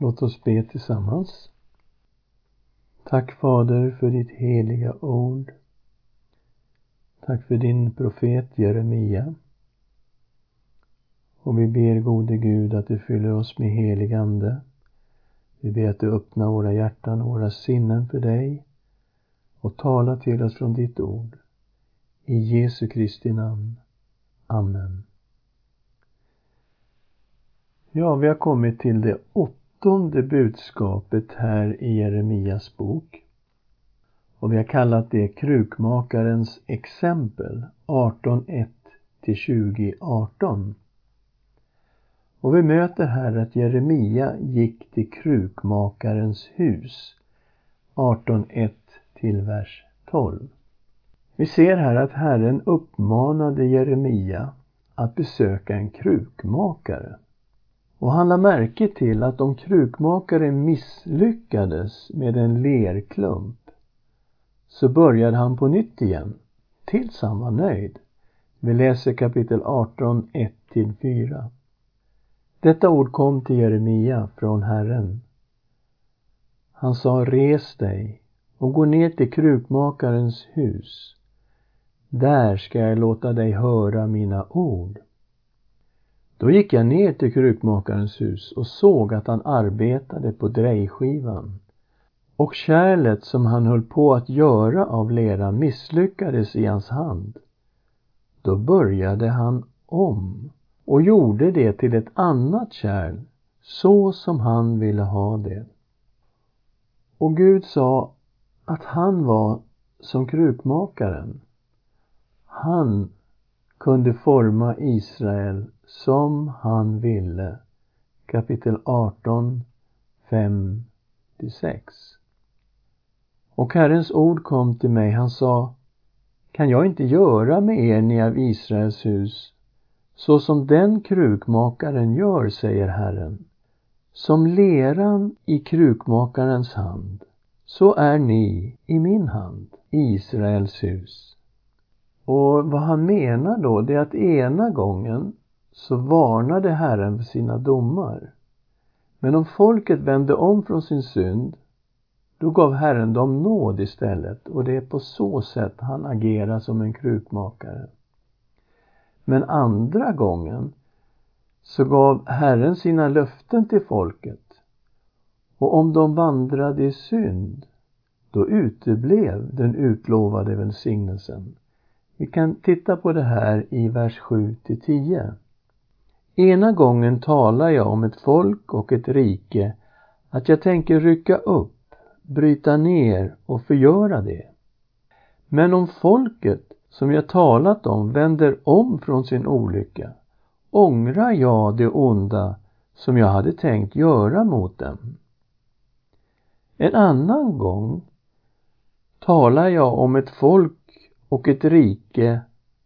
Låt oss be tillsammans. Tack Fader för ditt heliga ord. Tack för din profet Jeremia. Och vi ber gode Gud att du fyller oss med helig Ande. Vi ber att du öppnar våra hjärtan och våra sinnen för dig och talar till oss från ditt ord. I Jesu Kristi namn. Amen. Ja, vi har kommit till det åttonde åttonde budskapet här i Jeremias bok. Och vi har kallat det krukmakarens exempel 18.1 till 20.18. Och vi möter här att Jeremia gick till krukmakarens hus 18.1 till vers 12. Vi ser här att Herren uppmanade Jeremia att besöka en krukmakare. Och han lade märke till att om krukmakaren misslyckades med en lerklump så började han på nytt igen tills han var nöjd. Vi läser kapitel 18, 1-4. Detta ord kom till Jeremia från Herren. Han sa, res dig och gå ner till krukmakarens hus. Där ska jag låta dig höra mina ord. Då gick jag ner till krukmakarens hus och såg att han arbetade på drejskivan. Och kärlet som han höll på att göra av lera misslyckades i hans hand. Då började han om och gjorde det till ett annat kärl så som han ville ha det. Och Gud sa att han var som krukmakaren. Han kunde forma Israel som han ville. Kapitel 18, 5 6. Och Herrens ord kom till mig, han sa Kan jag inte göra med er, ni av Israels hus, så som den krukmakaren gör, säger Herren. Som leran i krukmakarens hand, så är ni i min hand, Israels hus. Och vad han menar då, det är att ena gången så varnade Herren för sina domar. Men om folket vände om från sin synd, då gav Herren dem nåd istället och det är på så sätt han agerar som en krukmakare. Men andra gången så gav Herren sina löften till folket och om de vandrade i synd, då uteblev den utlovade välsignelsen. Vi kan titta på det här i vers 7 till 10. Ena gången talar jag om ett folk och ett rike, att jag tänker rycka upp, bryta ner och förgöra det. Men om folket som jag talat om vänder om från sin olycka, ångrar jag det onda som jag hade tänkt göra mot dem. En annan gång talar jag om ett folk och ett rike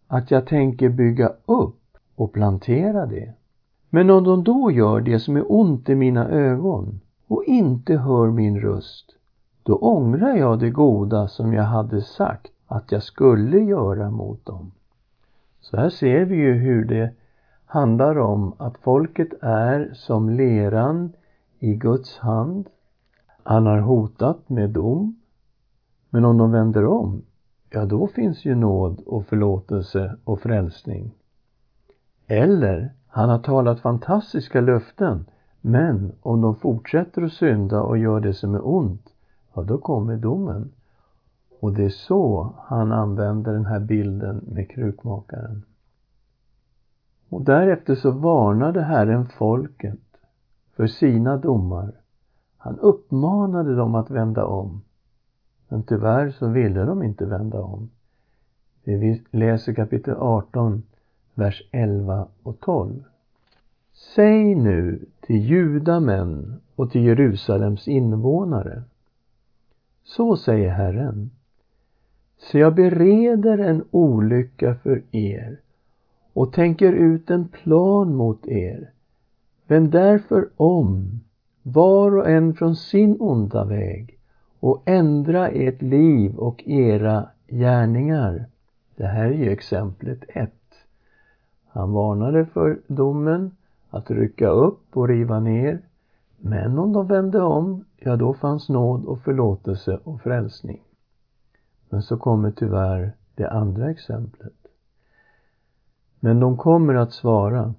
att jag tänker bygga upp och plantera det. Men om de då gör det som är ont i mina ögon och inte hör min röst, då ångrar jag det goda som jag hade sagt att jag skulle göra mot dem. Så här ser vi ju hur det handlar om att folket är som leran i Guds hand. Han har hotat med dom. Men om de vänder om, ja då finns ju nåd och förlåtelse och frälsning. Eller han har talat fantastiska löften, men om de fortsätter att synda och gör det som är ont, ja då kommer domen. Och det är så han använder den här bilden med krukmakaren. Och därefter så varnade Herren folket för sina domar. Han uppmanade dem att vända om. Men tyvärr så ville de inte vända om. Vi läser kapitel 18, vers 11 och 12. Säg nu till judamän och till Jerusalems invånare. Så säger Herren. Så jag bereder en olycka för er och tänker ut en plan mot er. Vänd därför om, var och en från sin onda väg och ändra ert liv och era gärningar. Det här är ju exemplet ett. Han varnade för domen, att rycka upp och riva ner. Men om de vände om, ja då fanns nåd och förlåtelse och frälsning. Men så kommer tyvärr det andra exemplet. Men de kommer att svara.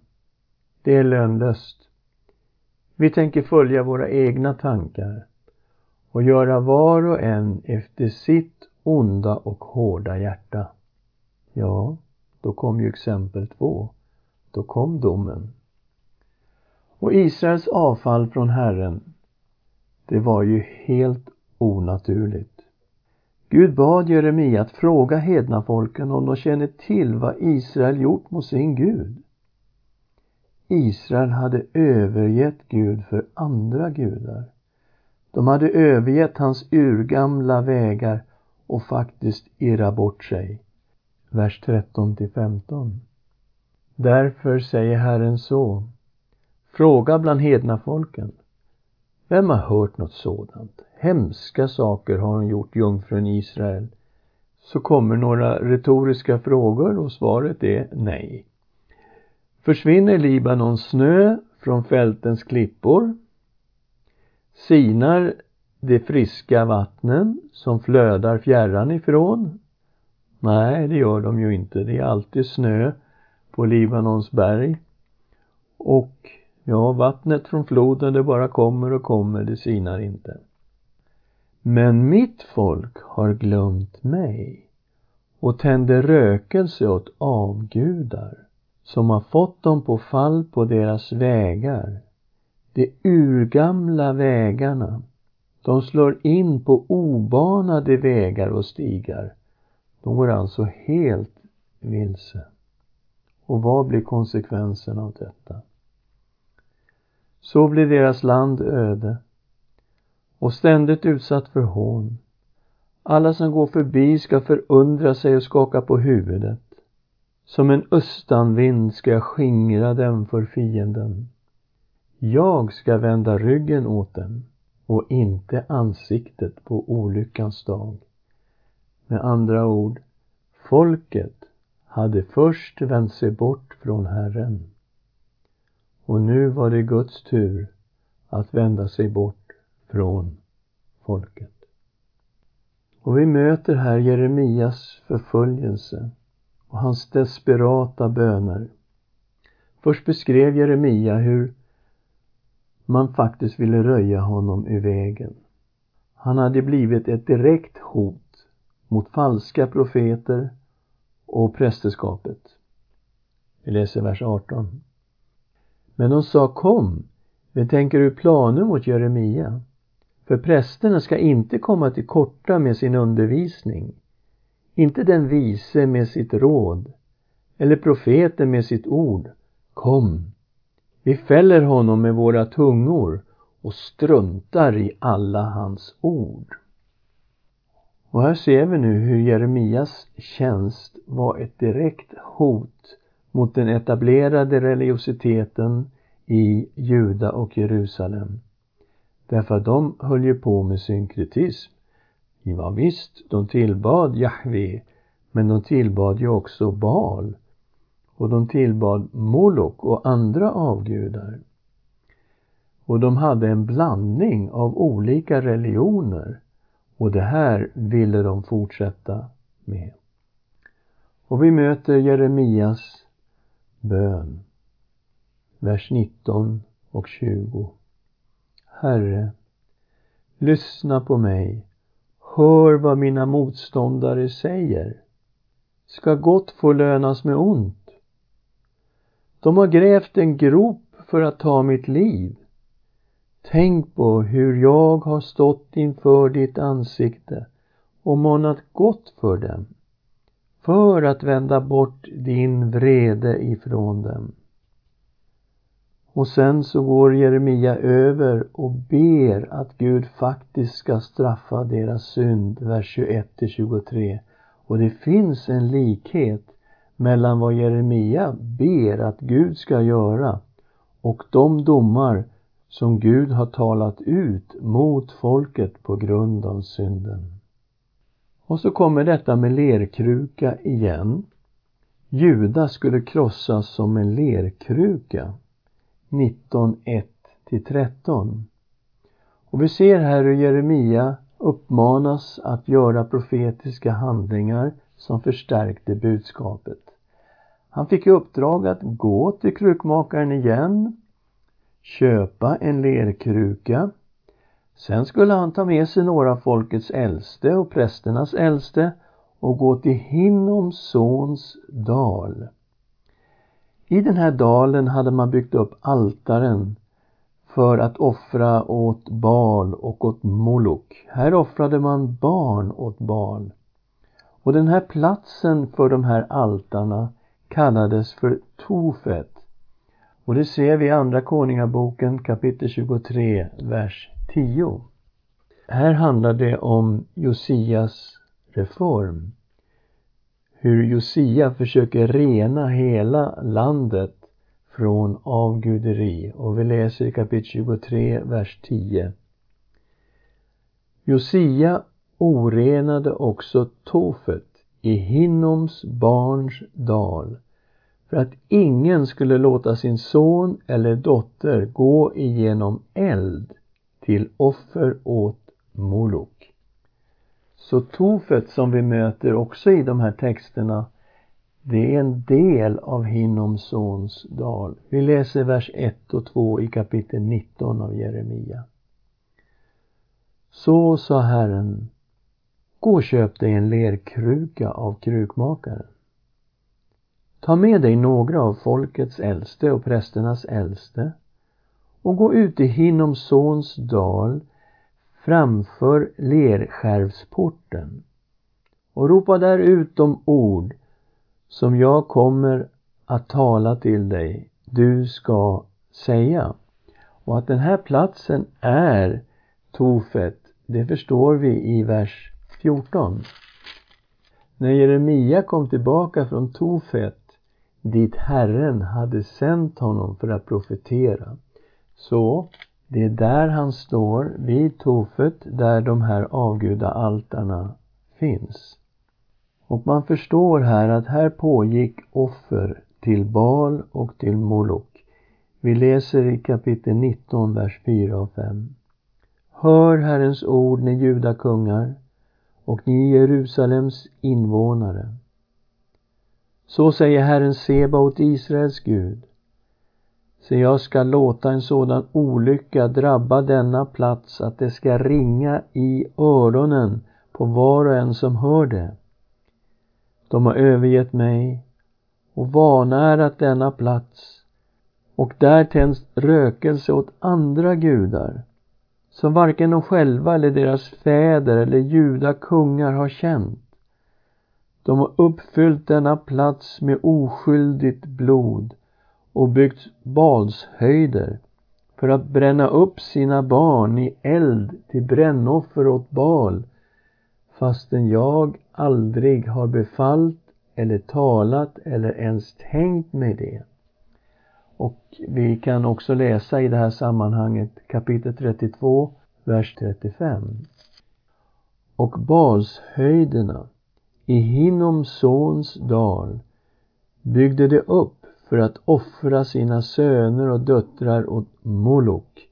Det är lönlöst. Vi tänker följa våra egna tankar och göra var och en efter sitt onda och hårda hjärta. Ja, då kom ju exempel två. Då kom domen. Och Israels avfall från Herren, det var ju helt onaturligt. Gud bad Jeremia att fråga hednafolken om de känner till vad Israel gjort mot sin Gud. Israel hade övergett Gud för andra gudar. De hade övergett hans urgamla vägar och faktiskt irrat bort sig. Vers 13 till 15. Därför säger Herren så. Fråga bland hedna folken. Vem har hört något sådant? Hemska saker har hon gjort, jungfrun Israel. Så kommer några retoriska frågor och svaret är nej. Försvinner Libanons snö från fältens klippor? Sinar de friska vattnen som flödar fjärran ifrån? Nej, det gör de ju inte. Det är alltid snö på Libanons berg. Och ja, vattnet från floden det bara kommer och kommer, det sinar inte. Men mitt folk har glömt mig och tänder rökelse åt avgudar som har fått dem på fall på deras vägar. De urgamla vägarna. De slår in på obanade vägar och stigar. De går alltså helt vilse. Och vad blir konsekvensen av detta? Så blir deras land öde och ständigt utsatt för hån. Alla som går förbi ska förundra sig och skaka på huvudet. Som en östanvind ska jag skingra dem för fienden. Jag ska vända ryggen åt dem och inte ansiktet på olyckans dag. Med andra ord, folket hade först vänt sig bort från Herren. Och nu var det Guds tur att vända sig bort från folket. Och vi möter här Jeremias förföljelse och hans desperata böner. Först beskrev Jeremia hur man faktiskt ville röja honom ur vägen. Han hade blivit ett direkt hot mot falska profeter och prästerskapet. Vi läser vers 18. Men de sa kom, vi tänker ur planer mot Jeremia. För prästerna ska inte komma till korta med sin undervisning inte den vise med sitt råd eller profeten med sitt ord. Kom, vi fäller honom med våra tungor och struntar i alla hans ord. Och här ser vi nu hur Jeremias tjänst var ett direkt hot mot den etablerade religiositeten i Juda och Jerusalem. Därför att de höll ju på med synkretism. Ja, visst, de tillbad Jahve, men de tillbad ju också Baal. Och de tillbad Molok och andra avgudar. Och de hade en blandning av olika religioner. Och det här ville de fortsätta med. Och vi möter Jeremias bön. Vers 19 och 20. Herre, lyssna på mig Hör vad mina motståndare säger. Ska gott få lönas med ont? De har grävt en grop för att ta mitt liv. Tänk på hur jag har stått inför ditt ansikte och manat gott för dem, för att vända bort din vrede ifrån dem. Och sen så går Jeremia över och ber att Gud faktiskt ska straffa deras synd, vers 21 23. Och det finns en likhet mellan vad Jeremia ber att Gud ska göra och de domar som Gud har talat ut mot folket på grund av synden. Och så kommer detta med lerkruka igen. Juda skulle krossas som en lerkruka. 19.1-13. Och vi ser här hur Jeremia uppmanas att göra profetiska handlingar som förstärkte budskapet. Han fick i uppdrag att gå till krukmakaren igen, köpa en lerkruka. Sen skulle han ta med sig några av folkets äldste och prästernas äldste och gå till Hinnoms sons dal. I den här dalen hade man byggt upp altaren för att offra åt Bal och åt Molok. Här offrade man barn åt Bal. Och den här platsen för de här altarna kallades för Tofet. Och det ser vi i Andra Konungaboken kapitel 23, vers 10. Här handlar det om Josias reform. Hur Josia försöker rena hela landet från avguderi och vi läser i kapitel 23, vers 10. Josia orenade också Tofet i Hinnoms barns dal för att ingen skulle låta sin son eller dotter gå igenom eld till offer åt Molok. Så Tofet som vi möter också i de här texterna det är en del av Hinnoms sons dal. Vi läser vers 1 och 2 i kapitel 19 av Jeremia. Så sa Herren, gå och köp dig en lerkruka av krukmakaren. Ta med dig några av folkets äldste och prästernas äldste och gå ut i Hinnomsons dal framför lerskärvsporten och ropa där ut de ord som jag kommer att tala till dig, du ska säga. Och att den här platsen är Tofet, det förstår vi i vers 14. När Jeremia kom tillbaka från Tofet, dit Herren hade sänt honom för att profetera, så det är där han står, vid Tofet, där de här avgudaaltarna finns. Och man förstår här att här pågick offer till Baal och till Molok. Vi läser i kapitel 19, vers 4 och 5. Hör Herrens ord, ni judakungar och ni Jerusalems invånare. Så säger Herren Sebaot, Israels Gud. Se, jag ska låta en sådan olycka drabba denna plats att det ska ringa i öronen på var och en som hör det. De har övergett mig och vanärat denna plats och där tänds rökelse åt andra gudar som varken de själva eller deras fäder eller judakungar har känt. De har uppfyllt denna plats med oskyldigt blod och byggt balshöjder för att bränna upp sina barn i eld till brännoffer åt bal fastän jag aldrig har befallt eller talat eller ens tänkt mig det. Och vi kan också läsa i det här sammanhanget kapitel 32, vers 35. Och Balshöjderna i Hinnoms sons dal byggde de upp för att offra sina söner och döttrar åt Molok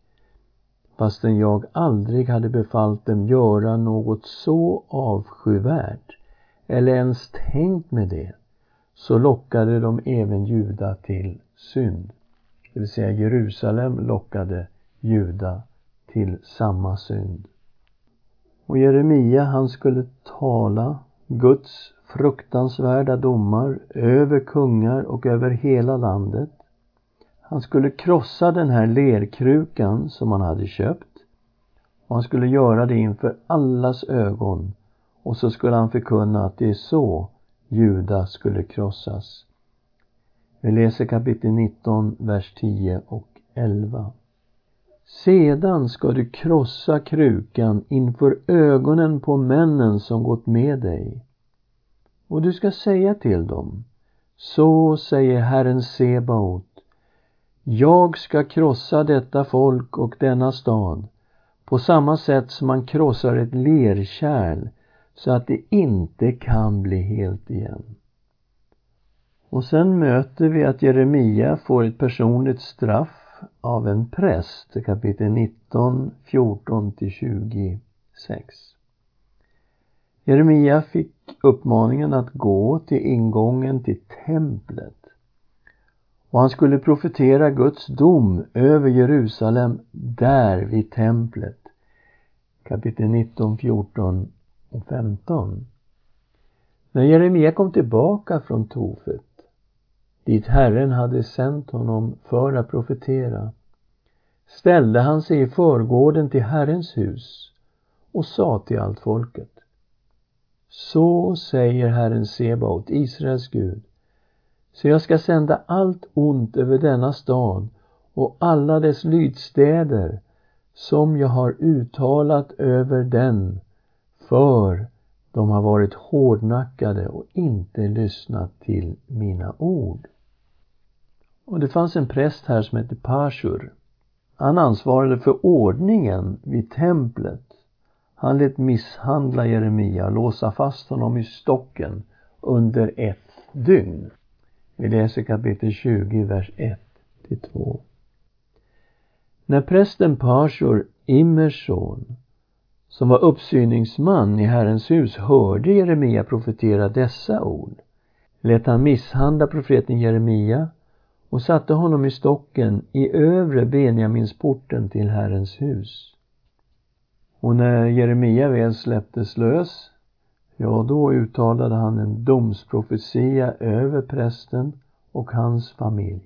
fastän jag aldrig hade befallt dem göra något så avskyvärt eller ens tänkt med det, så lockade de även Juda till synd. Det vill säga Jerusalem lockade Juda till samma synd. Och Jeremia, han skulle tala Guds fruktansvärda domar över kungar och över hela landet. Han skulle krossa den här lerkrukan som han hade köpt och han skulle göra det inför allas ögon och så skulle han förkunna att det är så Juda skulle krossas. Vi läser kapitel 19, vers 10 och 11. Sedan ska du krossa krukan inför ögonen på männen som gått med dig. Och du ska säga till dem, så säger Herren Sebaot, jag ska krossa detta folk och denna stad på samma sätt som man krossar ett lerkärl så att det inte kan bli helt igen. Och sen möter vi att Jeremia får ett personligt straff av en präst, kapitel 19, 14 till 26. Jeremia fick uppmaningen att gå till ingången till templet och han skulle profetera Guds dom över Jerusalem där vid templet. Kapitel 19, 14 och 15. När Jeremia kom tillbaka från Tofet, dit Herren hade sänt honom för att profetera, ställde han sig i förgården till Herrens hus och sa till allt folket. Så säger Herren Sebaot, Israels Gud. Så jag ska sända allt ont över denna stad och alla dess lydstäder som jag har uttalat över den för de har varit hårdnackade och inte lyssnat till mina ord. Och det fanns en präst här som hette Pashur. Han ansvarade för ordningen vid templet. Han lät misshandla Jeremia och låsa fast honom i stocken under ett dygn. Vi läser kapitel 20, vers 1 till 2. När prästen Pashur, Immers son, som var uppsyningsman i Herrens hus, hörde Jeremia profetera dessa ord, lät han misshandla profeten Jeremia och satte honom i stocken i övre Benjaminsporten till Herrens hus. Och när Jeremia väl släpptes lös, ja, då uttalade han en domsprofetia över prästen och hans familj.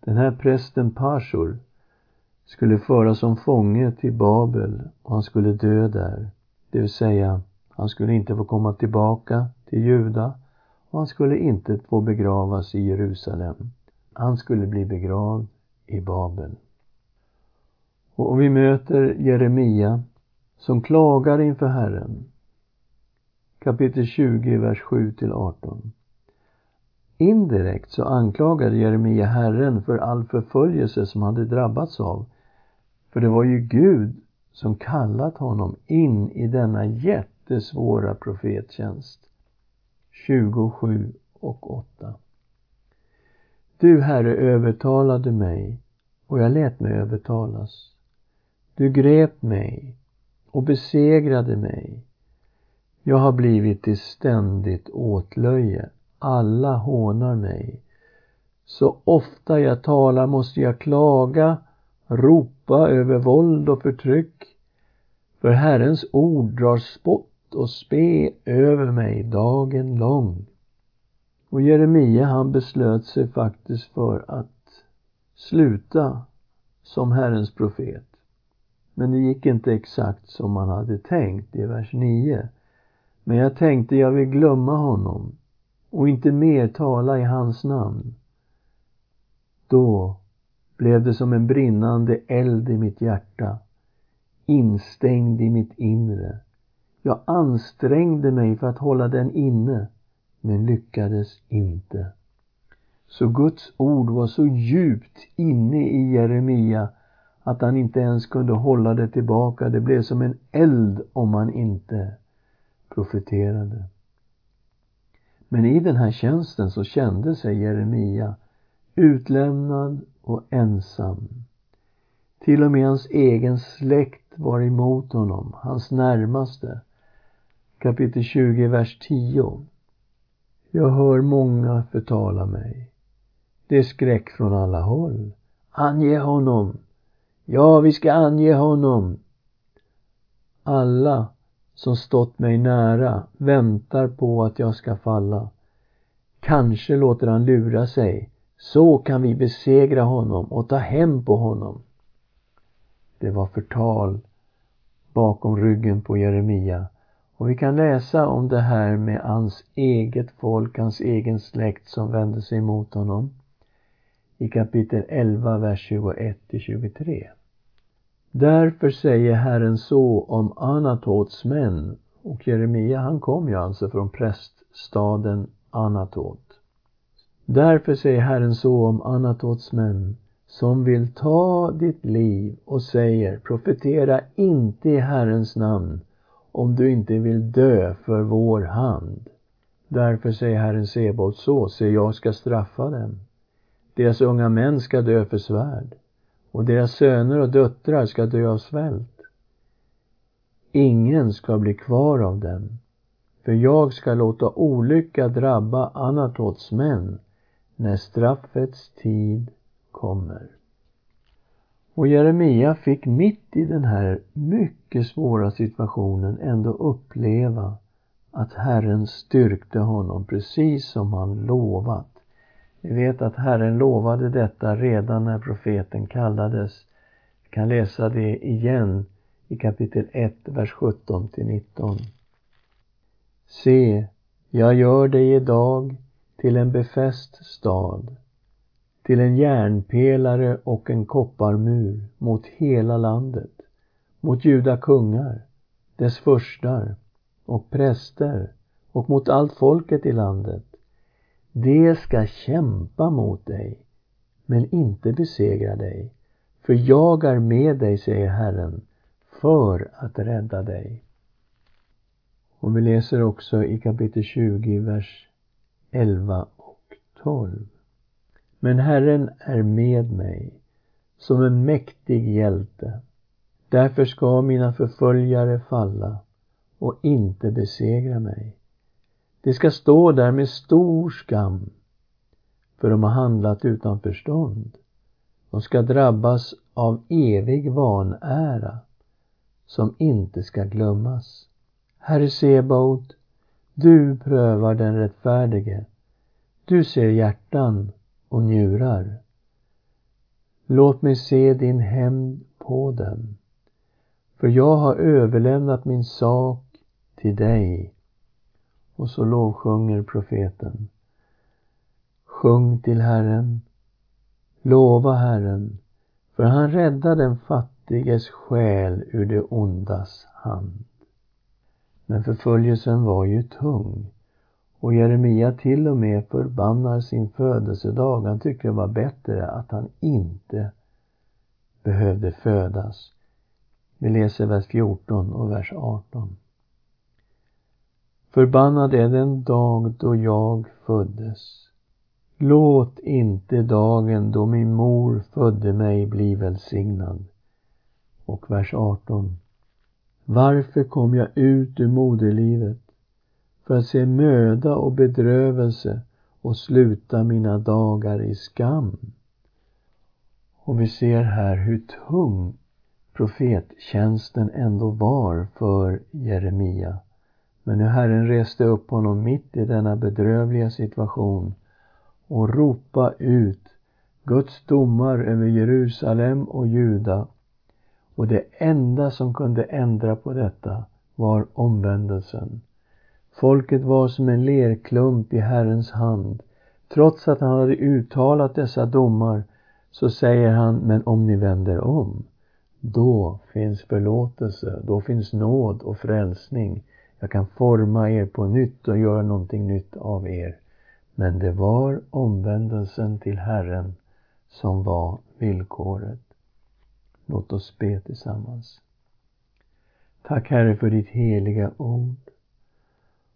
Den här prästen Pashur skulle föras som fånge till Babel och han skulle dö där. Det vill säga, han skulle inte få komma tillbaka till Juda och han skulle inte få begravas i Jerusalem. Han skulle bli begravd i Babel. Och vi möter Jeremia som klagar inför Herren. Kapitel 20, vers 7 till 18. Indirekt så anklagade Jeremia Herren för all förföljelse som hade drabbats av för det var ju Gud som kallat honom in i denna jättesvåra profettjänst. 27 och 8. Du, Herre, övertalade mig och jag lät mig övertalas. Du grep mig och besegrade mig. Jag har blivit till ständigt åtlöje. Alla hånar mig. Så ofta jag talar måste jag klaga ropa över våld och förtryck. För Herrens ord drar spott och spe över mig dagen lång. Och Jeremia han beslöt sig faktiskt för att sluta som Herrens profet. Men det gick inte exakt som han hade tänkt i vers 9. Men jag tänkte jag vill glömma honom och inte mer tala i hans namn. Då blev det som en brinnande eld i mitt hjärta, instängd i mitt inre. Jag ansträngde mig för att hålla den inne, men lyckades inte. Så Guds ord var så djupt inne i Jeremia att han inte ens kunde hålla det tillbaka. Det blev som en eld om han inte profeterade. Men i den här tjänsten så kände sig Jeremia utlämnad och ensam. Till och med hans egen släkt var emot honom, hans närmaste. Kapitel 20, vers 10. Jag hör många förtala mig. Det är skräck från alla håll. Ange honom! Ja, vi ska ange honom! Alla som stått mig nära väntar på att jag ska falla. Kanske låter han lura sig så kan vi besegra honom och ta hem på honom. Det var förtal bakom ryggen på Jeremia. Och vi kan läsa om det här med hans eget folk, hans egen släkt som vände sig mot honom i kapitel 11, vers 21 23. Därför säger Herren så om Anatots män och Jeremia han kom ju alltså från präststaden Anatot. Därför säger Herren så om Anatots män som vill ta ditt liv och säger profetera inte i Herrens namn om du inte vill dö för vår hand. Därför säger Herren Sebot så, se jag ska straffa dem. deras unga män ska dö för svärd och deras söner och döttrar ska dö av svält. Ingen ska bli kvar av dem, för jag ska låta olycka drabba Anatots män när straffets tid kommer. Och Jeremia fick mitt i den här mycket svåra situationen ändå uppleva att Herren styrkte honom precis som han lovat. Vi vet att Herren lovade detta redan när profeten kallades. Vi kan läsa det igen i kapitel 1, vers 17 till 19. Se, jag gör dig idag till en befäst stad, till en järnpelare och en kopparmur mot hela landet, mot juda kungar, dess förstar och präster och mot allt folket i landet. De ska kämpa mot dig, men inte besegra dig. För jag är med dig, säger Herren, för att rädda dig. Och vi läser också i kapitel 20, vers 11 och 12. Men Herren är med mig som en mäktig hjälte. Därför ska mina förföljare falla och inte besegra mig. De ska stå där med stor skam, för de har handlat utan förstånd. De ska drabbas av evig vanära, som inte ska glömmas. Herre Sebaot, du prövar den rättfärdige. Du ser hjärtan och njurar. Låt mig se din hämnd på dem. För jag har överlämnat min sak till dig. Och så lovsjunger profeten. Sjung till Herren, lova Herren, för han räddar den fattiges själ ur det ondas hand. Men förföljelsen var ju tung och Jeremia till och med förbannar sin födelsedag. Han tyckte det var bättre att han inte behövde födas. Vi läser vers 14 och vers 18. Förbannad är den dag då jag föddes. Låt inte dagen då min mor födde mig bli välsignad. Och vers 18. Varför kom jag ut ur moderlivet för att se möda och bedrövelse och sluta mina dagar i skam? Och vi ser här hur tung profettjänsten ändå var för Jeremia. Men nu Herren reste upp honom mitt i denna bedrövliga situation och ropa ut Guds domar över Jerusalem och Juda. Och det enda som kunde ändra på detta var omvändelsen. Folket var som en lerklump i Herrens hand. Trots att han hade uttalat dessa domar så säger han, men om ni vänder om, då finns förlåtelse, då finns nåd och frälsning. Jag kan forma er på nytt och göra någonting nytt av er. Men det var omvändelsen till Herren som var villkoret. Låt oss be tillsammans. Tack Herre för ditt heliga ord.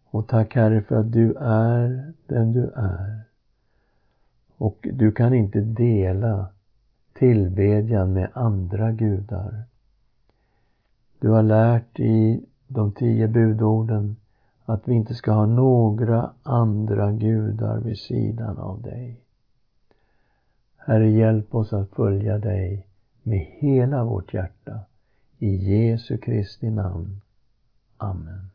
Och tack Herre för att du är den du är. Och du kan inte dela tillbedjan med andra gudar. Du har lärt i de tio budorden att vi inte ska ha några andra gudar vid sidan av dig. Herre, hjälp oss att följa dig med hela vårt hjärta. I Jesu Kristi namn. Amen.